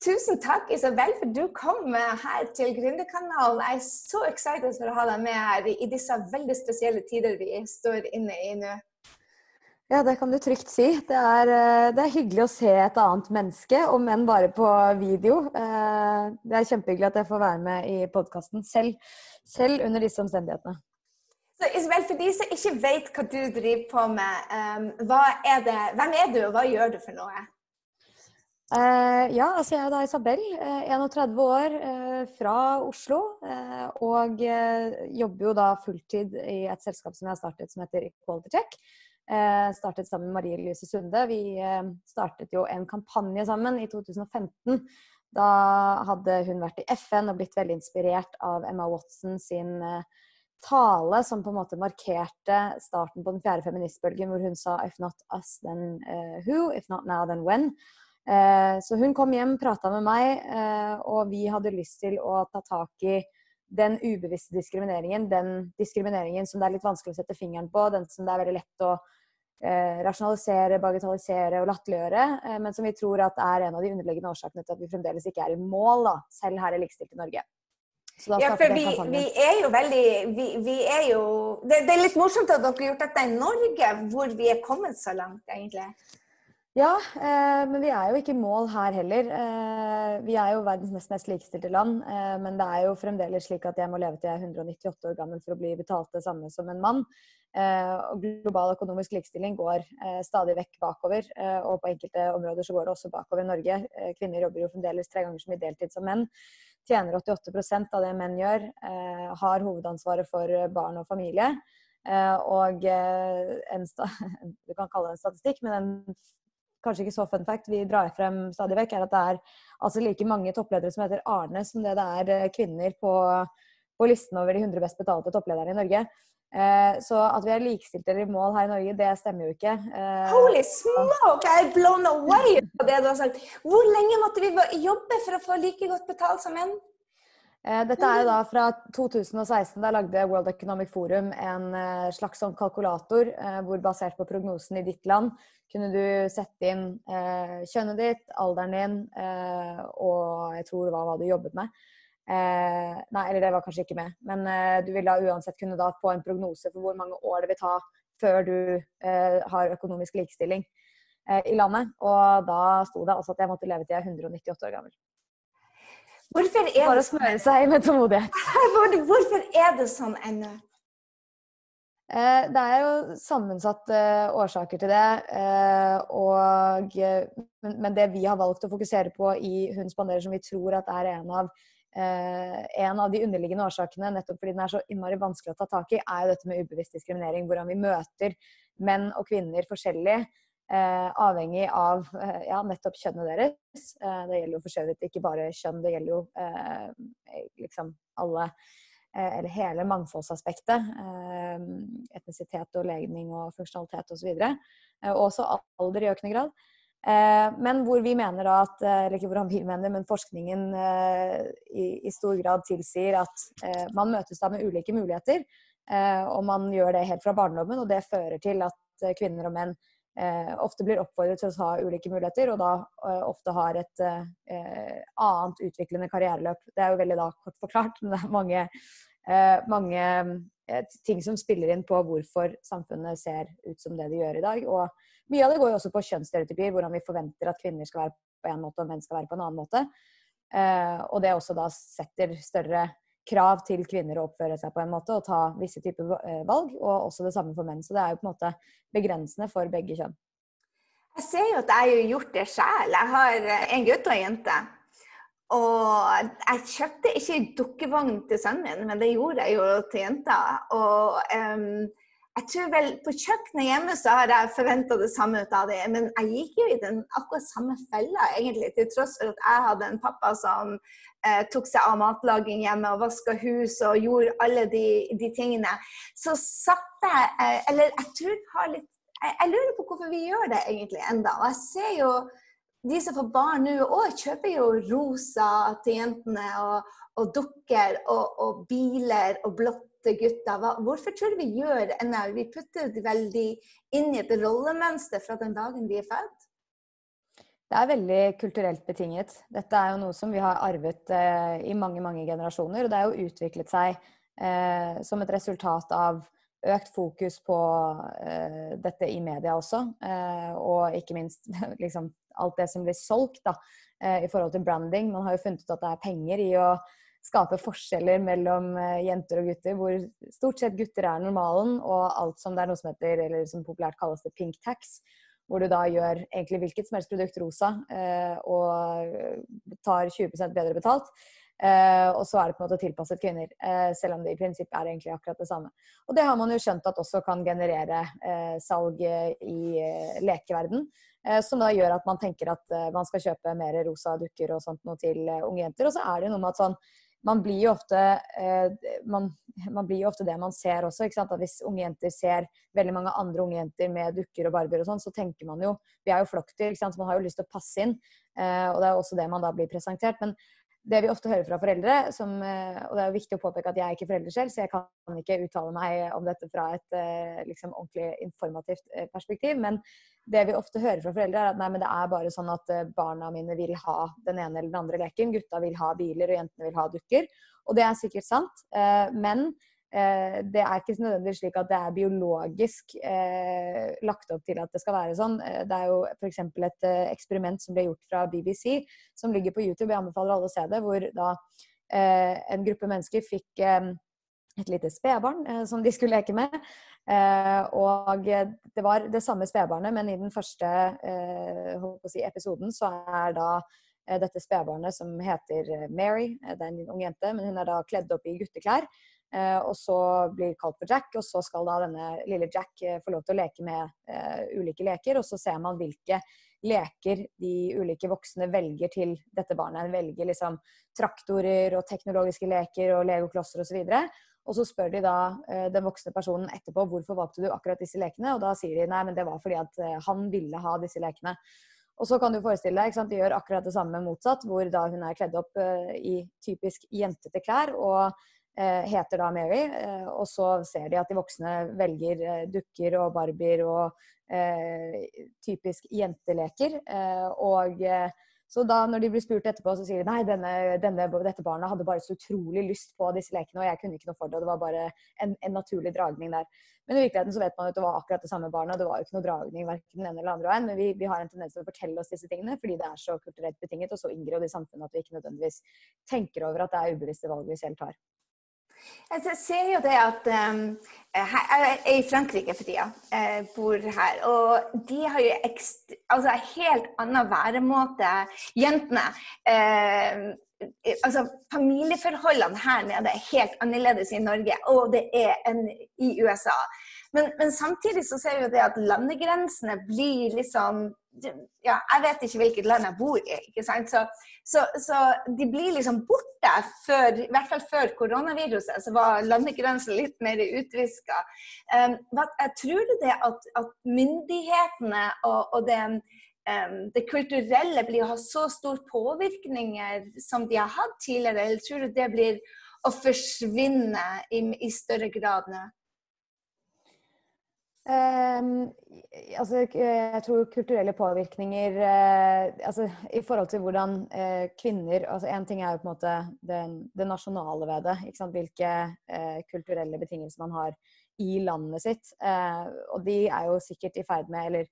Tusen takk, Isabel, for du kom her til Gründerkanalen. Jeg er så excited for å ha deg med her i disse veldig spesielle tider vi står inne i nå. Ja, det kan du trygt si. Det er, eh, det er, hyggelig å se et annet menneske, om enn bare på video. Eh, det er kjempehyggelig at jeg får være med i podkasten selv, selv under disse omstendighetene. Så Isabel, For de som ikke vet hva du driver på med, eh, er det, hvem er du, og hva gjør du for noe? Uh, ja, altså jeg er da Isabel, uh, 31 år, uh, fra Oslo. og jobber jo da fulltid i et selskap som jeg har startet som heter Equality Check. startet sammen med Marie Louise Sunde. Vi startet jo en kampanje sammen i 2015. Da hadde hun vært i FN og blitt veldig inspirert av Emma Watson sin tale som på en måte markerte starten på den fjerde feministbølgen, hvor hun sa 'if not us, then who? If not now, then when?' Eh, så hun kom hjem, prata med meg, eh, og vi hadde lyst til å ta tak i den ubevisste diskrimineringen. Den diskrimineringen som det er litt vanskelig å sette fingeren på, den som det er veldig lett å eh, rasjonalisere, bagatellisere og latterliggjøre, men som vi tror at er en av de underliggende årsakene til at vi fremdeles ikke er i mål, da, selv her i likestilte Norge. Ja, for vi, vi, er jo veldig vi, vi er jo det, det, er litt morsomt at dere har gjort dette i Norge, hvor vi er kommet så langt, egentlig. Ja, eh, men vi er jo ikke i mål her heller. Eh, vi er jo verdens nest mest likestilte land. Eh, men det er jo fremdeles slik at jeg må leve til jeg er 198 år gammel for å bli betalt det samme som en mann. Eh, og global økonomisk likestilling går eh, stadig vekk bakover. Eh, og på enkelte områder så går det også bakover i Norge. kvinner jobber jo fremdeles tre ganger så mye deltid som menn. Tjener 88 av det menn gjør. har hovedansvaret for barn og familie. og en, du kan kalle det en statistikk, men en kanskje ikke så fun fact, vi drar frem stadig vekk, er at det er altså like mange toppledere som heter Arne, som det det er eh, kvinner på, på listen over de 100 best betalte topplederne i Norge. Eh, så at vi er likestilte i mål her i Norge, det stemmer jo ikke. Eh, Holy smoke! Er blown away av det du har sagt. Hvor lenge måtte vi jobbe for å få like godt betalt som menn? Eh, dette er jo da fra 2016. Da lagde World Economic Forum en eh, slags sånn kalkulator eh, hvor basert på prognosen i ditt land kunne du sette inn kjønnet ditt, alderen din og jeg tror det var hva du jobbet med. nei, eller det var kanskje ikke med. Men du vil da uansett kunne da få en prognose for hvor mange år det vil ta før du har økonomisk likestilling i landet. Og da sto det altså at jeg måtte leve til jeg er 198 år gammel. Hvorfor er Bare å smøre seg med tålmodighet. Hvorfor er det sånn ennå? Eh, det er jo sammensatte årsaker til det. Eh, og, men det vi har valgt å fokusere på i Hun spanderer, som vi tror at er en av, eh, en av de underliggende årsakene, nettopp fordi den er så innmari vanskelig å ta tak i, er jo dette med ubevisst diskriminering. Hvordan vi møter menn og kvinner forskjellig. Eh, avhengig av eh, ja, nettopp kjønnet deres. Eh, det gjelder jo for så vidt ikke bare kjønn, det gjelder jo liksom alle Eller hele mangfoldsaspektet. Etnisitet og legning og funksjonalitet osv. Og, så og også alder i økende grad. men hvor vi mener da at Eller ikke hvordan vi mener, men forskningen i, stor grad tilsier at man møtes da med ulike muligheter. og man gjør det helt fra barndommen, og det fører til at kvinner og menn ofte blir oppfordret til å ha ulike muligheter, og da eh, ofte har et eh, annet utviklende karriereløp. Det er jo veldig da kort forklart, men det er mange, eh, mange eh, ting som spiller inn på hvorfor samfunnet ser ut som det de gjør i dag. Og mye av det går jo også på kjønnsstereotypier, hvordan vi forventer at kvinner skal være på en måte og menn skal være på en annen måte. Eh, og det også da setter større krav til kvinner å oppføre seg på en måte og ta visse typer eh, valg, og også det samme for menn. Så det er jo på en måte begrensende for begge kjønn. Jeg ser jo at jeg har gjort det sjøl. Jeg har eh, en gutt og en jente. Og jeg kjøpte ikke dukkevogn til sønnen min, men det gjorde jeg jo til jenta. Og um, jeg tror vel På kjøkkenet hjemme så har jeg forventa det samme ut av det, men jeg gikk jo i den akkurat samme fella, egentlig, til tross for at jeg hadde en pappa som eh, tok seg av matlaging hjemme og vaska hus og gjorde alle de, de tingene. Så satt jeg eh, Eller jeg tror jeg har litt jeg, jeg, lurer på hvorfor vi gjør det egentlig enda. Og jeg ser jo de som får barn nå òg, kjøper jo rosa til jentene og, og dukker og, og biler og blått gutter. Hvorfor tror du vi gjør NL? Vi putter det veldig inn i et rollemønster fra den dagen de er født? Det er veldig kulturelt betinget. Dette er jo noe som vi har arvet eh, i mange mange generasjoner. Og det har jo utviklet seg eh, som et resultat av økt fokus på eh, dette i media også. Eh, og ikke minst liksom, alt det som blir solgt da, eh, i forhold til branding. Man har jo funnet ut at det er penger i å skape forskjeller mellom eh, jenter og gutter, hvor stort sett gutter er normalen, og alt som det er noe som heter, eller som populært kalles det pink tax hvor du da gjør egentlig hvilket som helst produkt rosa eh, og tar 20% bedre betalt. Eh, og så er det på en måte tilpasset kvinner, selv om det i prinsippet er egentlig akkurat det samme. Og det har man jo skjønt at også kan generere salg i lekeverden. Som da gjør at man tenker at man skal kjøpe mer rosa dukker og sånt noe til unge jenter. Og så er det noe med at sånn man blir jo ofte, eh, man, man, blir jo ofte det man ser også. At Hvis unge jenter ser veldig mange andre unge jenter med dukker og barbier, og sånn, så tenker man jo Vi er jo flokkdyr, så man har jo lyst til å passe inn. Eh, og det er jo også det man da blir presentert. Men det vi ofte hører fra foreldre, som, eh, og det er jo viktig å påpeke at jeg er ikke forelder selv, så jeg kan ikke uttale meg om dette fra et eh, liksom, ordentlig informativt eh, perspektiv, men det vi ofte hører fra foreldre, er at nei, men det er bare sånn at barna mine vil ha den ene eller den andre leken. Gutta vil ha biler, og jentene vil ha dukker. Og det er sikkert sant, men det er ikke nødvendigvis slik at det er biologisk eh, lagt opp til at det skal være sånn. Eh, det er jo f.eks. et eh, eksperiment som ble gjort fra BBC, som ligger på YouTube. Jeg anbefaler alle å se det. Hvor da eh, en gruppe mennesker fikk eh, et lite spedbarn som de skulle leke med. og det var det samme spedbarnet, men i den første si, episoden så er da dette spedbarnet som heter Mary, det er en ung jente, men hun er da kledd opp i gutteklær. Eh, og så blir kalt for Jack, og så skal da denne lille Jack eh, få lov til å leke med uh, ulike leker. Og så ser man hvilke leker de ulike voksne velger til dette barnet. Velger liksom traktorer og teknologiske leker og legoklosser osv. Og så spør de da den voksne personen etterpå hvorfor valgte du akkurat disse lekene. Og da sier de nei, men det var fordi at han ville ha disse lekene. Og så kan du forestille deg, De gjør akkurat det samme motsatt, hvor da hun er kledd opp i typisk jentete klær. og Eh, heter da Mary. Eh, og så ser de at de voksne velger eh, dukker og barbier og typisk jenteleker. og så da når de blir spurt etterpå, så sier de nei, denne, denne, dette barnet hadde bare så utrolig lyst på disse lekene, og jeg kunne ikke noe for det. Og det var bare en, en naturlig dragning der. Men i virkeligheten så vet man at det var akkurat det samme barnet, og det var jo ikke noe dragning verken den ene eller andre veien. Men vi, vi, har en tendens til å fortelle oss disse tingene fordi det er så kulturelt betinget og så inngrodd i samfunnet at vi ikke nødvendigvis tenker over at det er ubevisste valg vi selv tar. Jeg ser jo det at um, Jeg er i Frankrike for tida. Jeg bor her. Og de har jo ekstra, altså helt annen væremåte. Jentene. Uh, altså Familieforholdene her nede er helt annerledes i Norge, og det er enn i USA. Men, men, samtidig så ser vi jo det at landegrensene blir liksom ja, Jeg vet ikke hvilket land jeg bor i. ikke sant? Så, så, så de blir liksom borte. Før, I hvert fall før koronaviruset så var landegrensen litt mer utviska. Um, tror du det at, at myndighetene og, og det, um, det, kulturelle blir å ha så stor påvirkninger som de har hatt tidligere, eller tror du det blir å forsvinne i, i større grad nå? Um, altså, jeg tror kulturelle påvirkninger uh, altså, I forhold til hvordan uh, kvinner altså ting er jo på en måte det nasjonale ved det. Hvilke uh, kulturelle betingelser man har i landet sitt. og de er jo sikkert i ferd med Eller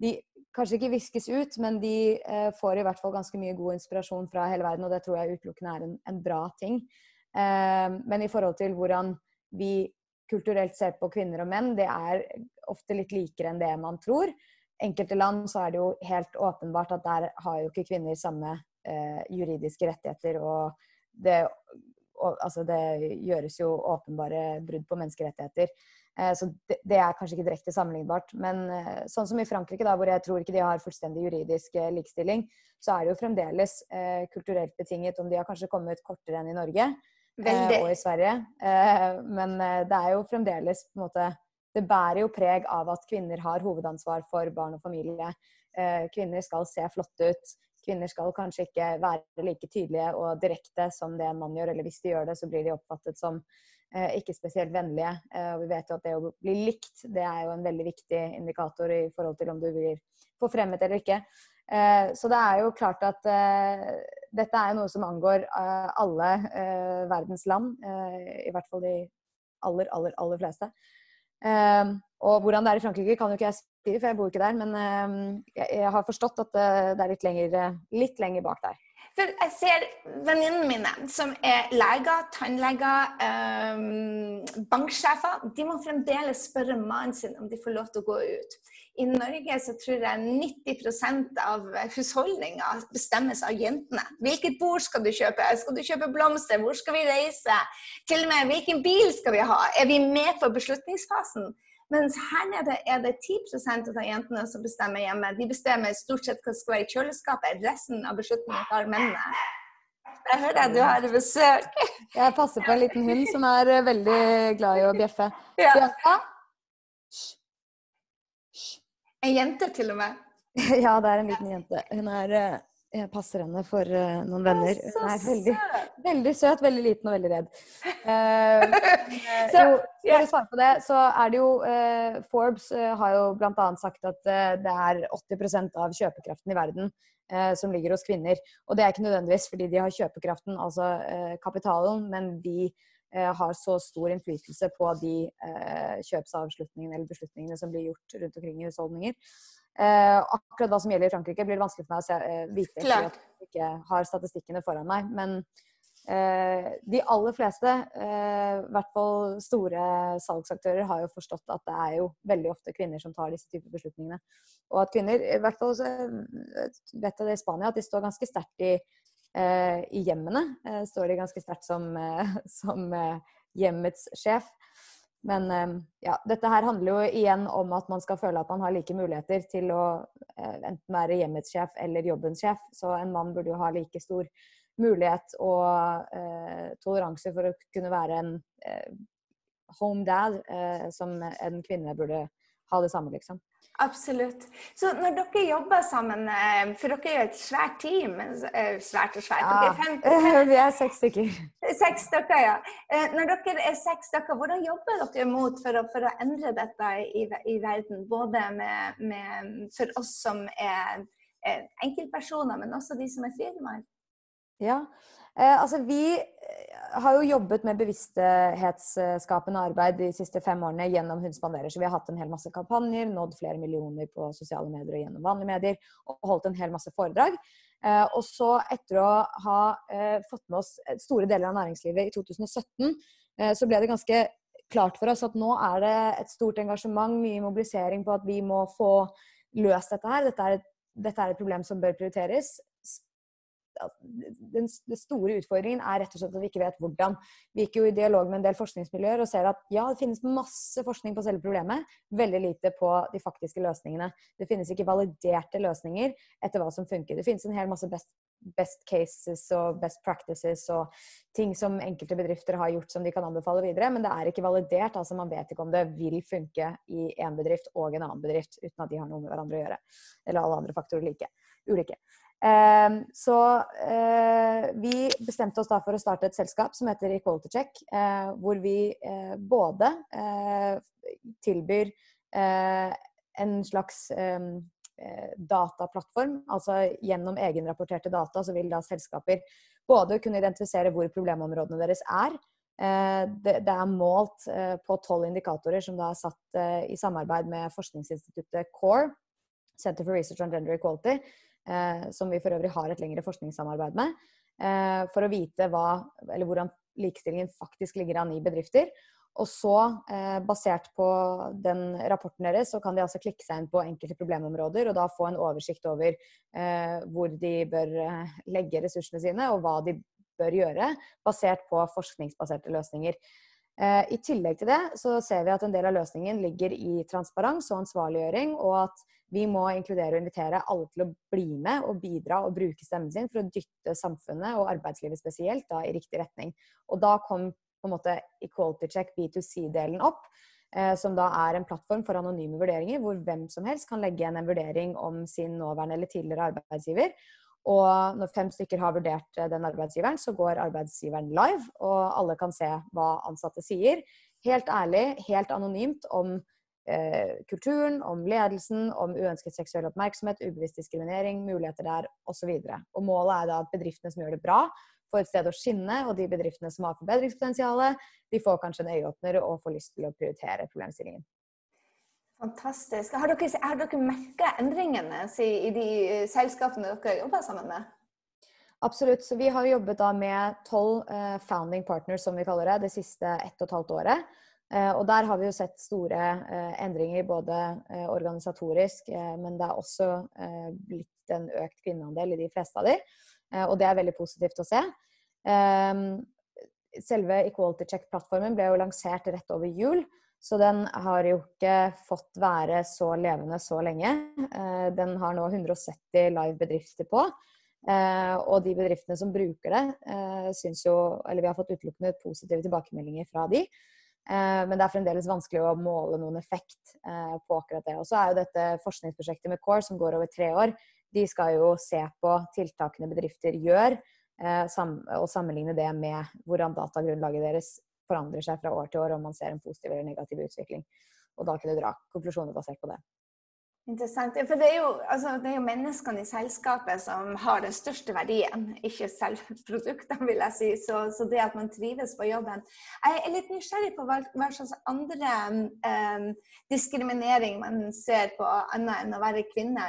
de kanskje ikke viskes ut, men de får i hvert fall ganske mye god inspirasjon fra hele verden, og det tror jeg utelukkende er en, en bra ting. men i forhold til hvordan vi kulturelt ser på kvinner og menn, det er ofte litt likere enn det man tror. Enkelte land så er det jo helt åpenbart at der har jo ikke kvinner samme eh, juridiske rettigheter. Og det, og, altså det, gjøres jo åpenbare brudd på menneskerettigheter. Eh, så det, det, er kanskje ikke direkte sammenlignbart. Men eh, sånn som i Frankrike, da, hvor jeg tror ikke de har fullstendig juridisk eh, likestilling, så er det jo fremdeles eh, kulturelt betinget om de har kanskje kommet kortere enn i Norge. Veldig. og i Sverige. Eh, men eh, det er jo fremdeles på en måte Det bærer jo preg av at kvinner har hovedansvar for barn og familie. Eh, kvinner skal se flotte ut. Kvinner skal kanskje ikke være like tydelige og direkte som det en mann gjør, eller hvis de gjør det, så blir de oppfattet som ikke spesielt vennlige. Og vi vet jo at det å bli likt, det er jo en veldig viktig indikator i forhold til om du blir forfremmet eller ikke. Eh, så det er jo klart at eh, dette er noe som angår eh, alle verdens land. I hvert fall de aller, aller, aller fleste. Og hvordan det er i Frankrike, kan jo ikke jeg si, for jeg bor ikke der. Men jeg har forstått at det er litt lenger, litt lenger bak der. For jeg ser venninnene mine som er leger, tannleger, banksjefer. De må fremdeles spørre mannen sin om de får lov til å gå ut. I Norge så tror jeg 90% av husholdninga bestemmes av jentene. Hvilket bord skal du kjøpe? Skal du kjøpe blomster? Hvor skal vi reise? Til og med hvilken bil skal vi ha? Er vi med på beslutningsfasen? Mens her nede er det 10 av jentene som bestemmer hjemme. De bestemmer stort sett hva som skal være i kjøleskapet. Resten av beslutningen tar mennene. Jeg hører at du har besøk. Jeg passer på en liten hund som er veldig glad i å bjeffe. Ja. En jente, til og med? ja, det er en liten jente. Hun er eh, passer henne for uh, noen venner. Hun er veldig, veldig, søt, veldig liten og veldig redd. Uh, så, for å svare på det, så er det jo uh, Forbes har jo bl.a. sagt at det er 80% av kjøpekraften i verden som ligger hos kvinner. Og det er ikke nødvendigvis fordi de har kjøpekraften, altså kapitalen, men de har så stor innflytelse på de kjøpsavslutningene eller beslutningene som blir gjort rundt omkring i husholdninger. Eh, akkurat hva som gjelder i Frankrike, blir det vanskelig for meg å se, eh, vite fordi at jeg ikke har statistikkene foran meg. Men eh, de aller fleste, eh, i hvert fall store salgsaktører, har jo forstått at det er jo veldig ofte kvinner som tar disse typer beslutningene. Og at kvinner, i hvert fall vet jeg det i Spania, at de står ganske sterkt i, i hjemmene. Står de ganske sterkt som, som hjemmets sjef. Men ehm, ja, dette her handler jo igjen om at man skal føle at man har like muligheter til å eh, enten være hjemmets sjef eller jobbens sjef. Så en mann burde jo ha like stor mulighet og eh, toleranse for å kunne være en eh, home dad eh, som en kvinne burde ha det samme, liksom. Absolutt. Så når dere jobber sammen, eh, for dere er jo et svært team eh, Svært og svært. Ja, er vi er seks stykker. Seks stykker, ja. Eh, når dere er seks stykker, hvordan jobber dere mot for å, for å endre dette i, i verden? Både med, med, for oss som er enkeltpersoner, men også de som er firmaer? Ja, altså, vi eh, har jo jobbet med bevissthetsskapende arbeid de siste fem årene gjennom Hun spanderer. Så vi har hatt en hel masse kampanjer, nådd flere millioner på sosiale medier og gjennom vanlige medier, og holdt en hel masse foredrag. Eh, og så, etter å ha eh, fått med oss store deler av næringslivet i 2017, eh, så ble det ganske klart for oss at nå er det et stort engasjement, mye mobilisering på at vi må få løst dette her. Dette er et, dette er et problem som bør prioriteres den, store utfordringen er rett og slett at vi ikke vet hvordan. Vi gikk jo i dialog med en del forskningsmiljøer og ser at ja, det finnes masse forskning på selve problemet, veldig lite på de faktiske løsningene. Det finnes ikke validerte løsninger etter hva som funker. Det finnes en hel masse best, best cases og best practices og ting som enkelte bedrifter har gjort som de kan anbefale videre, men det er ikke validert. altså Man vet ikke om det vil funke i én bedrift og en annen bedrift uten at de har noe med hverandre å gjøre. Eller alle andre faktorer like, ulike. Ehm, så eh, vi bestemte oss da for å starte et selskap som heter Equality Check, eh, hvor vi eh, både tilbyr en slags ehm, dataplattform, altså gjennom egenrapporterte data, så vil da selskaper både kunne identifisere hvor problemområdene deres er. Det, er målt på tolv indikatorer som da er satt i samarbeid med forskningsinstituttet CORE, Center for Research on Gender Equality, som vi for øvrig har et lengre forskningssamarbeid med, eh, for å vite hva, hvordan likestillingen faktisk ligger an i bedrifter. Og så, eh, basert på den rapporten deres, så kan de altså klikke seg inn på enkelte problemområder, og da få en oversikt over hvor de bør legge ressursene sine, og hva de bør gjøre, basert på forskningsbaserte løsninger. I tillegg til det så ser vi at en del av løsningen ligger i transparens og ansvarliggjøring, og at vi må inkludere og invitere alle til å bli med og bidra og bruke stemmen sin for å dytte samfunnet og arbeidslivet spesielt da, i riktig retning. Og da kom på en måte Equality Check B2C-delen opp. Eh, som da er en plattform for anonyme vurderinger, hvor hvem som helst kan legge igjen en vurdering om sin nåværende eller tidligere arbeidsgiver. Og når fem stykker har vurdert eh, den arbeidsgiveren, så går arbeidsgiveren live, og alle kan se hva ansatte sier. Helt ærlig, helt anonymt om eh, kulturen, om ledelsen, om uønsket seksuell oppmerksomhet, ubevisst diskriminering, muligheter der osv. Og, og målet er da at bedriftene som gjør det bra, får et sted å skinne, og de bedriftene som har forbedringspotensial, de får kanskje en øyeåpner og får lyst til å prioritere problemstillingen. Fantastisk. Har dere, har dere merka endringene i de selskapene dere jobber sammen med? Absolutt. Så vi har jobbet da med tolv uh, founding partners, som vi kaller det, det siste ett og et halvt året. Uh, og der har vi jo sett store endringer både organisatorisk, men det er også blitt en økt kvinneandel i de fleste av de. og det er veldig positivt å se. selve Equality Check-plattformen ble jo lansert rett over jul. Så den har jo ikke fått være så levende så lenge. Den har nå 170 live bedrifter på. Eh, og de bedriftene som bruker det, eh, syns jo Eller vi har fått utelukkende positive tilbakemeldinger fra de. Eh, men det er fremdeles vanskelig å måle noen effekt på akkurat det. Og så er jo dette forskningsprosjektet med CORE, som går over tre år, de skal jo se på tiltakene bedrifter gjør, og sammenligne det med hvordan datagrunnlaget deres forandrer seg fra år til år, om man ser en positiv eller negativ utvikling. Og da kunne dra konklusjoner basert på det. Interessant. For det er, jo, altså, det er, jo, menneskene i selskapet som har den største verdien, ikke selv produktene, vil jeg si. Så, så, det at man trives på jobben. Jeg er litt nysgjerrig på hva, hva slags andre um, diskriminering man ser på annet enn å være kvinne.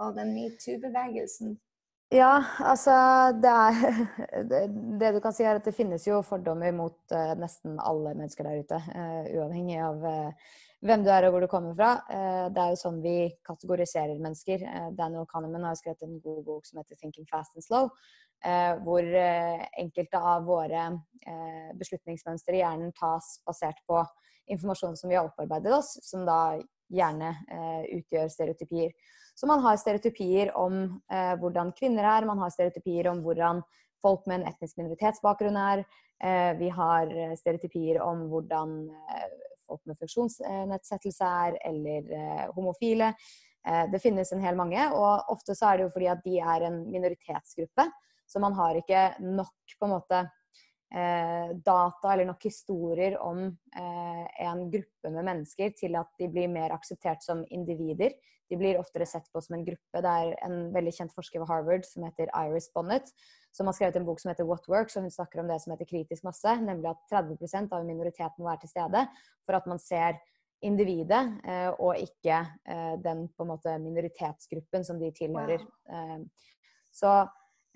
Og den metoo-bevegelsen. Ja, altså det er det, du kan si, er at det finnes jo fordommer mot uh, nesten alle mennesker der ute. Uh, uavhengig av uh, hvem du er og hvor du kommer fra. Det er jo sånn vi kategoriserer mennesker. Daniel Kahneman har skrevet en god bok som heter 'Thinking Fast and Slow', hvor enkelte av våre beslutningsmønstre i hjernen tas basert på informasjon som vi har opparbeidet oss, som da gjerne utgjør stereotypier. Så man har stereotypier om hvordan kvinner er, man har stereotypier om hvordan folk med en etnisk minoritetsbakgrunn er. Vi har stereotypier om hvordan folk med funksjonsnedsettelse er, eller eh, homofile. Eh, det finnes en hel mange, og ofte så er det jo fordi at de er en minoritetsgruppe. Så man har ikke nok på en måte eh, data eller nok historier om en gruppe med mennesker til at de blir mer akseptert som individer. De blir oftere sett på som en gruppe. Det er en veldig kjent forsker ved Harvard som heter Iris Bonnet, som har skrevet en bok som heter What Works, og hun snakker om det som heter kritisk masse, nemlig at 30% av minoriteten må være til stede for at man ser individet, eh, og ikke eh, den på en måte minoritetsgruppen som de tilhører. Wow.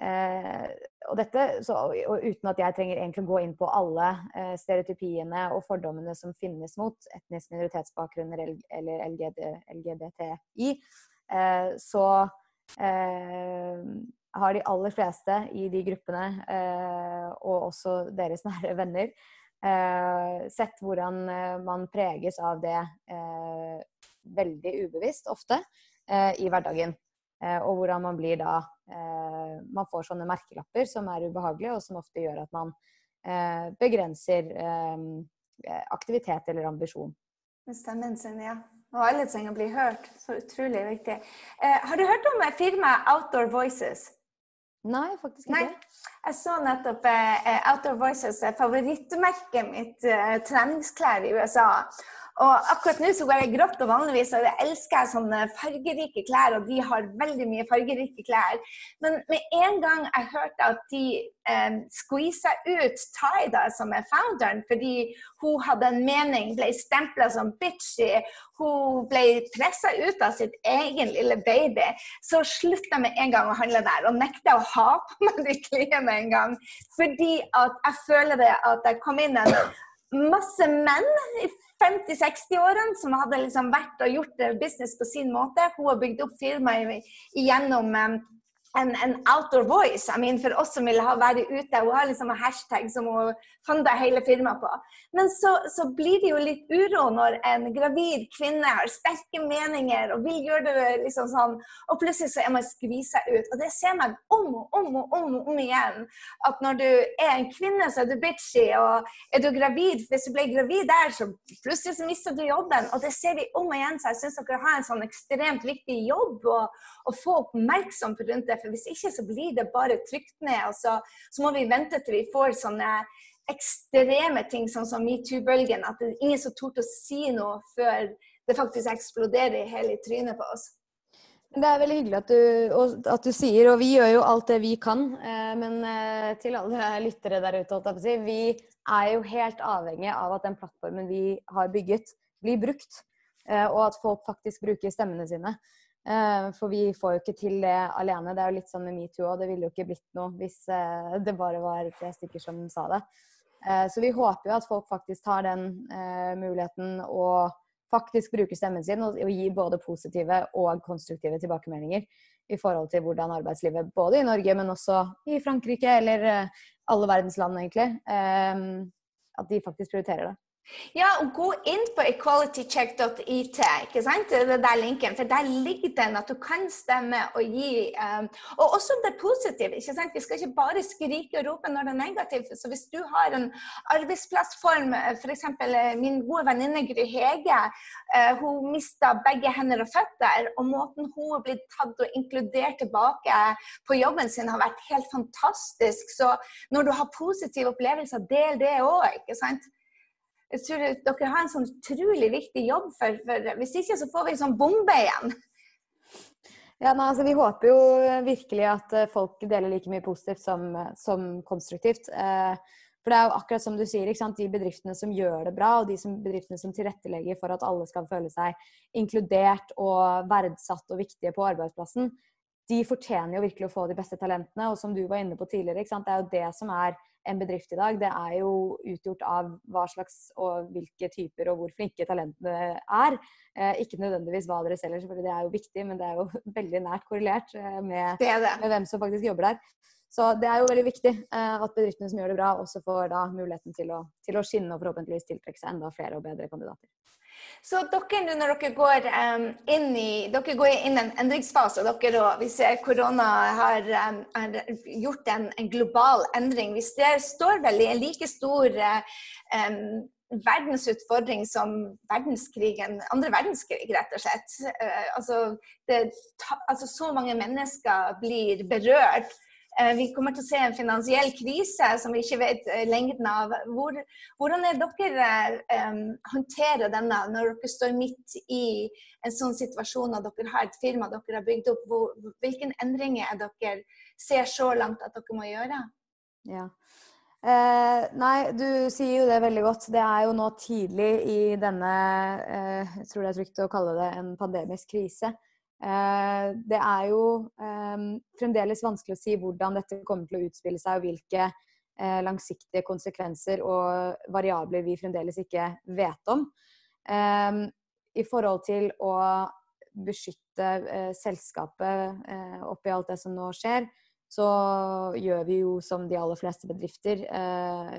Eh, og dette, så, og uten at jeg trenger egentlig å gå inn på alle eh, stereotypiene og fordommene som finnes mot etnisk minoritetsbakgrunn eller LGD, LGBTI, eh, så eh, har de aller fleste i de gruppene, eh, og også deres nære venner, eh, sett hvordan man preges av det veldig ubevisst ofte i hverdagen. Og hvordan man blir da Man får sånne merkelapper som er ubehagelige, og som ofte gjør at man begrenser aktivitet eller ambisjon. Stemmen sin, ja. Og alle trenger å bli hørt. Så utrolig viktig. Eh, har du hørt om firmaet Outdoor Voices? Nei, faktisk ikke. Nei. Jeg så nettopp eh, Outdoor Voices, favorittmerket mitt, eh, treningsklær i USA. Og akkurat nå så går jeg grått, og vanligvis og jeg elsker jeg sånne fargerike klær, og de har veldig mye fargerike klær. Men med en gang jeg hørte at de eh, skvisa ut Taida, som er founderen, fordi hun hadde en mening, ble stempla som bitchy, hun ble pressa ut av sitt egen lille baby, så slutta jeg med en gang å handle der, og nekta å ha på meg de klærne med en gang. Fordi at jeg føler det at jeg kom inn en masse menn 50-60-årene som hadde liksom vært og gjort business på sin måte. Hun har bygd opp firmaet igjennom en, en, outdoor voice. I mean, for oss som vil ha være ute. Hun har liksom en hashtag som hun fant hele firmaet på. Men så, så, blir det jo litt uro når en gravid kvinne har sterke meninger og vil gjøre det liksom sånn, og plutselig så er man skvisa ut. Og det ser man om og om og om, om igjen. At når du er en kvinne, så er du bitchy. Og er du gravid, hvis du ble gravid der, så plutselig så mister du jobben. Og det ser vi om igjen. Så jeg syns dere har en sånn ekstremt viktig jobb å få oppmerksom rundt det. For hvis ikke så blir det bare trykt ned. og så, så må vi vente til vi får sånne ekstreme ting, sånn som metoo-bølgen. At det er ingen som torde å si noe før det faktisk eksploderer hele trynet på oss. Det er veldig hyggelig at du, at du, sier, og vi gjør jo alt det vi kan. Eh, men eh, til alle lyttere der ute, vi er jo helt avhengig av at den plattformen vi har bygget, blir brukt. Eh, og at folk faktisk bruker stemmene sine. For vi får jo ikke til det alene. Det er jo litt sånn med metoo òg. Det ville jo ikke blitt noe hvis det bare var tre stykker som sa det. Så vi håper jo at folk faktisk tar den muligheten og faktisk bruker stemmen sin og, gir både positive og konstruktive tilbakemeldinger i forhold til hvordan arbeidslivet både i Norge, men også i Frankrike eller alle verdens land, egentlig, at de faktisk prioriterer det. Ja, gå inn på equalitycheck.it. ikke sant? Det er der linken, for Der ligger den at du kan stemme og gi. Um, og også det er positivt. ikke sant? Vi skal ikke bare skrike og rope når det er negativt. Så hvis du har en arbeidsplassform, f.eks. Eh, min gode venninne Gry Hege, uh, hun mista begge hender og føtter. Og måten hun har blitt tatt og inkludert tilbake på jobben sin, har vært helt fantastisk. Så når du har positive opplevelser, del det òg. ikke sant? Jeg tror dere har en sånn utrolig viktig jobb, for, for hvis ikke så får vi en sånn bombe igjen. Ja, nei, altså, Vi håper jo virkelig at eh, folk deler like mye positivt som, som konstruktivt. Eh, for det er jo akkurat som du sier, de bedriftene som gjør det bra, og de som, bedriftene som tilrettelegger for at alle skal føle seg inkludert og verdsatt og viktige på arbeidsplassen, de fortjener jo virkelig å få de beste talentene. Og som du var inne på tidligere, det er jo det som er en bedrift i dag, det er jo utgjort av hva slags og hvilke typer og hvor flinke talentene er. Eh, ikke nødvendigvis hva dere selger, selvfølgelig det er jo viktig, men det er jo veldig nært korrelert eh, med, det det. med, hvem som faktisk jobber der. Så det er jo veldig viktig eh, at bedriftene som gjør det bra, også får da muligheten til å, til å skinne og forhåpentligvis tiltrekke seg enda flere og bedre kandidater. Så dere når dere går um, inn i dere går inn en endringsfase, dere og ser korona har, um, har gjort en, en, global endring Hvis det står vel i en like stor um, verdensutfordring som verdenskrigen, andre verdenskrig, rett og slett. Uh, altså, det, altså, så mange mennesker blir berørt vi kommer til å se en finansiell krise som vi ikke vet eh, lengden av. Hvor, hvordan er dere um, håndterer denne når dere står midt i en sånn situasjon og dere har et firma dere har bygd opp? Hvor, hvilke endringer er dere ser så langt at dere må gjøre? Ja. Eh, nei, du sier jo det veldig godt. Det er jo nå tidlig i denne eh, Jeg tror det er trygt å kalle det en pandemisk krise. Eh, det er jo eh, fremdeles vanskelig å si hvordan dette kommer til å utspille seg, og hvilke eh, langsiktige konsekvenser og variabler vi fremdeles ikke vet om. I forhold til å beskytte selskapet oppi alt det som nå skjer, så gjør vi jo som de aller fleste bedrifter.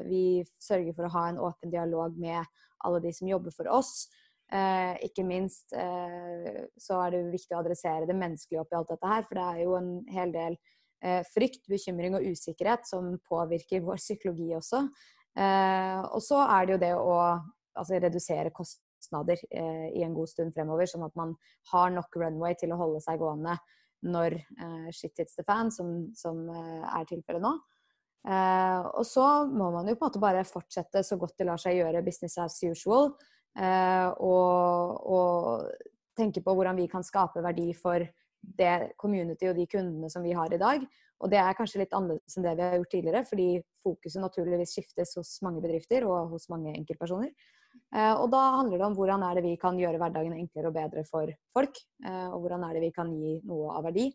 Vi sørger for å ha en åpen dialog med alle de som jobber for oss. Eh, ikke minst eh, så er det viktig å adressere det menneskelige oppi alt dette her. For det er jo en hel del eh, frykt, bekymring og usikkerhet som påvirker vår psykologi også. Eh, og så er det jo det å altså, redusere kostnader eh, i en god stund fremover, sånn at man har nok runway til å holde seg gående når eh, shit hits the fan, som, som er tilfellet nå. og så må man jo på en måte bare fortsette så godt det lar seg gjøre business as usual. Eh, og, og, tenke på hvordan vi kan skape verdi for det community og de kundene som vi har i dag. Og det er kanskje litt annerledes enn det vi har gjort tidligere, fordi fokuset naturligvis skiftes hos mange bedrifter og hos mange enkeltpersoner. Eh, og da handler det om hvordan er det vi kan gjøre hverdagen enklere og bedre for folk. Eh, og hvordan er det vi kan gi noe av verdi.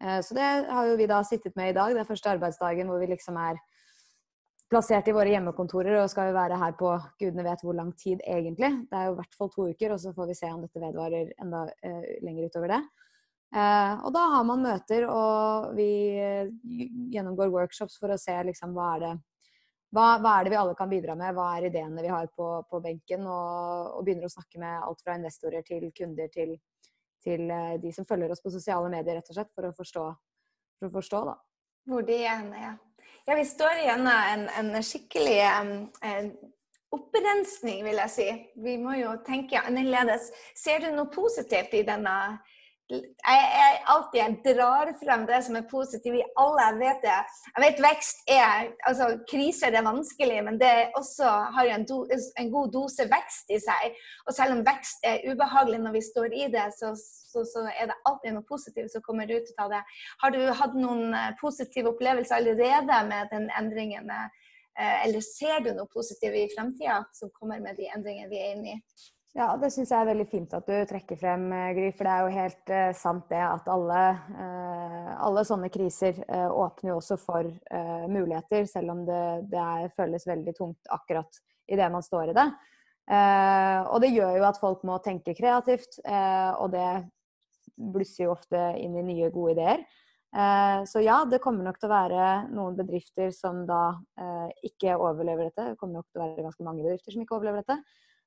Så det har jo vi da sittet med i dag. Det er første arbeidsdagen hvor vi liksom er plassert i våre hjemmekontorer og skal jo være her på gudene vet hvor lang tid egentlig. Det er jo i hvert fall to uker, og så får vi se om dette vedvarer enda uh, lenger utover det. Uh, og da har man møter, og vi uh, gjennomgår workshops for å se liksom hva er det hva, hva, er det vi alle kan bidra med, hva er ideene vi har på, på benken, og, og, begynner å snakke med alt fra investorer til kunder til, til de som følger oss på sosiale medier, rett og slett, for å forstå, for å forstå da. Hvor de er, ja. Ja, vi står igjennom en, en skikkelig en opprensning, vil jeg si. Vi må jo tenke annerledes. Ser du noe positivt i denne, jeg, jeg alltid jeg drar frem det som er positivt i alle. Jeg vet det. Jeg vet vekst er altså Kriser er vanskelig, men det også har jo en, do, en, god dose vekst i seg. Og selv om vekst er ubehagelig når vi står i det, så, så, så er det alltid noe positivt som kommer ut av det. Har du hatt noen eh, positive opplevelser allerede med den endringen? Eh, eller ser du noe positivt i fremtida som kommer med de endringene vi er inne i? Ja, det syns jeg er veldig fint at du trekker frem, eh, Gry. For det er jo helt eh, sant det at alle, eh, alle sånne kriser eh, åpner jo også for muligheter, selv om det, det er, føles veldig tungt akkurat idet man står i det. og det gjør jo at folk må tenke kreativt, og det blusser jo ofte inn i nye, gode ideer. så ja, det kommer nok til å være noen bedrifter som da ikke overlever dette. Det kommer nok til å være ganske mange bedrifter som ikke overlever dette.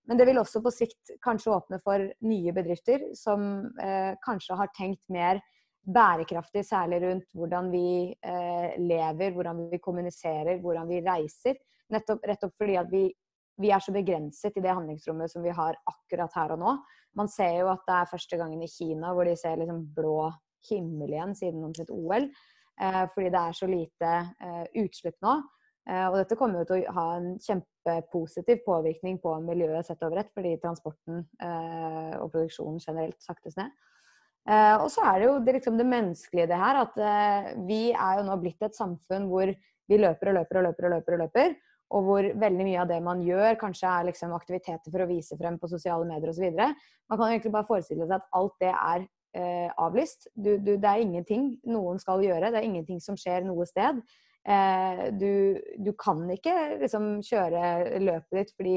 Men det vil også på sikt kanskje åpne for nye bedrifter som eh, kanskje har tenkt mer bærekraftig, særlig rundt hvordan vi eh, lever, hvordan vi kommuniserer, hvordan vi reiser. Nettopp, rett opp fordi at vi, vi, er så begrenset i det handlingsrommet som vi har akkurat her og nå. Man ser jo at det er første gangen i Kina hvor de ser liksom blå himmel igjen siden omtrent OL. Eh, fordi det er så lite eh, utslipp nå. Eh, og dette kommer jo til å ha en kjempepositiv påvirkning på miljøet sett over ett, fordi transporten eh, og produksjonen generelt saktes ned. Eh, og så er det jo det, liksom det menneskelige det her, at vi er jo nå blitt et samfunn hvor vi løper og løper og løper og løper. Og løper, og hvor veldig mye av det man gjør, kanskje er liksom aktiviteter for å vise frem på sosiale medier osv. Man kan egentlig bare forestille seg at alt det er avlyst. Du, du, det er ingenting noen skal gjøre, det er ingenting som skjer noe sted. Eh, du, du, kan ikke liksom kjøre løpet ditt fordi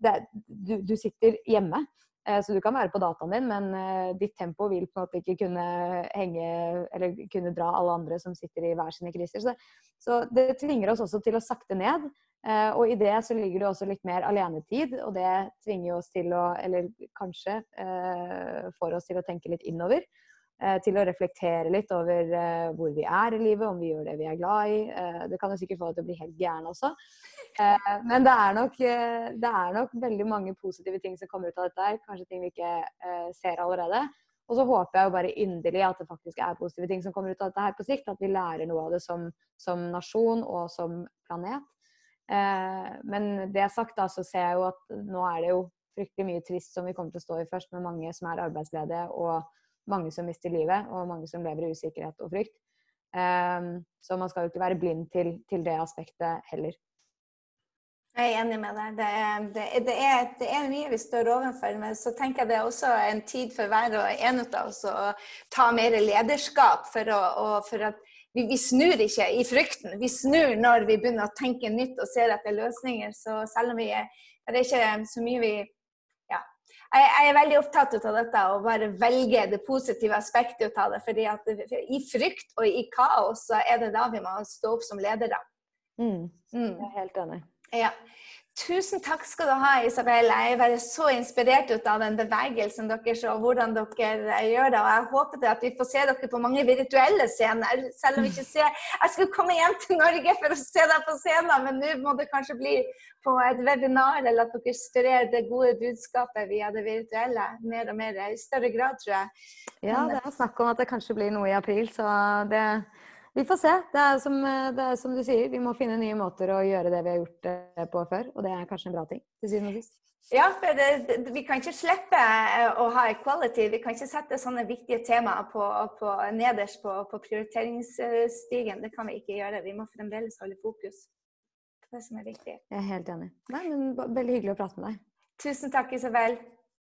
det, du, du, sitter hjemme. Eh, så du kan være på dataen din, men eh, ditt tempo vil på en måte ikke kunne henge eller kunne dra alle andre som sitter i hver sine kriser. Så, så det tvinger oss også til å sakte ned. Og i det så ligger det også litt mer alenetid, og det tvinger oss til å, eller kanskje får oss til å tenke litt innover. Eh, til å reflektere litt over eh, hvor vi er i livet, om vi gjør det vi er glad i. Eh, det kan jo sikkert få deg til å bli helt gæren også. Men det er, nok, det er, nok, veldig mange positive ting som kommer ut av dette her. Kanskje ting vi ikke ser allerede. Og så håper jeg jo bare inderlig at det faktisk er positive ting som kommer ut av dette her på sikt. At vi lærer noe av det som, som nasjon og som planet. Men det sagt, da, så ser jeg jo at nå er det jo fryktelig mye trist som vi kommer til å stå i først, med mange som er arbeidsledige. og mange som mister livet, og mange som lever i usikkerhet og frykt. Um, så man skal jo ikke være blind til, til, det aspektet heller. Jeg er enig med deg. Det er, det, det, er, det er, mye vi står overfor. Men så tenker jeg det er også en tid for hver og en av oss å ta mer lederskap. For, å, for at vi, vi, snur ikke i frykten. Vi snur når vi begynner å tenke nytt og ser etter løsninger. Så selv om vi er, det er ikke så mye vi jeg, jeg, er veldig opptatt av dette og bare velge det positive aspektet ut av det. fordi at I frykt og i kaos så er det da vi må stå opp som ledere. Mm. Mm. Jeg er helt enig. Ja. Tusen takk skal du ha, Isabel. Jeg er bare så inspirert ut av den bevegelsen deres og hvordan dere gjør det. Og jeg håper at vi får se dere på mange virtuelle scener. Selv om vi ikke ser Jeg skulle komme hjem til Norge for å se deg på scenen, men nå må det kanskje bli på et webinar, eller at dere sprer det gode budskapet via det virtuelle mer og mer. I større grad, tror jeg. Ja, det er snakk om at det kanskje blir noe i april, så det vi får se. Det er, som, det er, som, du sier, vi må finne nye måter å gjøre det vi har gjort det på før. Og det er kanskje en bra ting. til syvende og sist. Ja, for det, vi kan ikke slippe å ha equality. Vi kan ikke sette sånne viktige temaer på, på, nederst på, på, prioriteringsstigen. Det kan vi ikke gjøre. Vi må fremdeles holde fokus på det som er viktig. Jeg er helt enig. Nei, men Veldig hyggelig å prate med deg. Tusen takk, Isabel.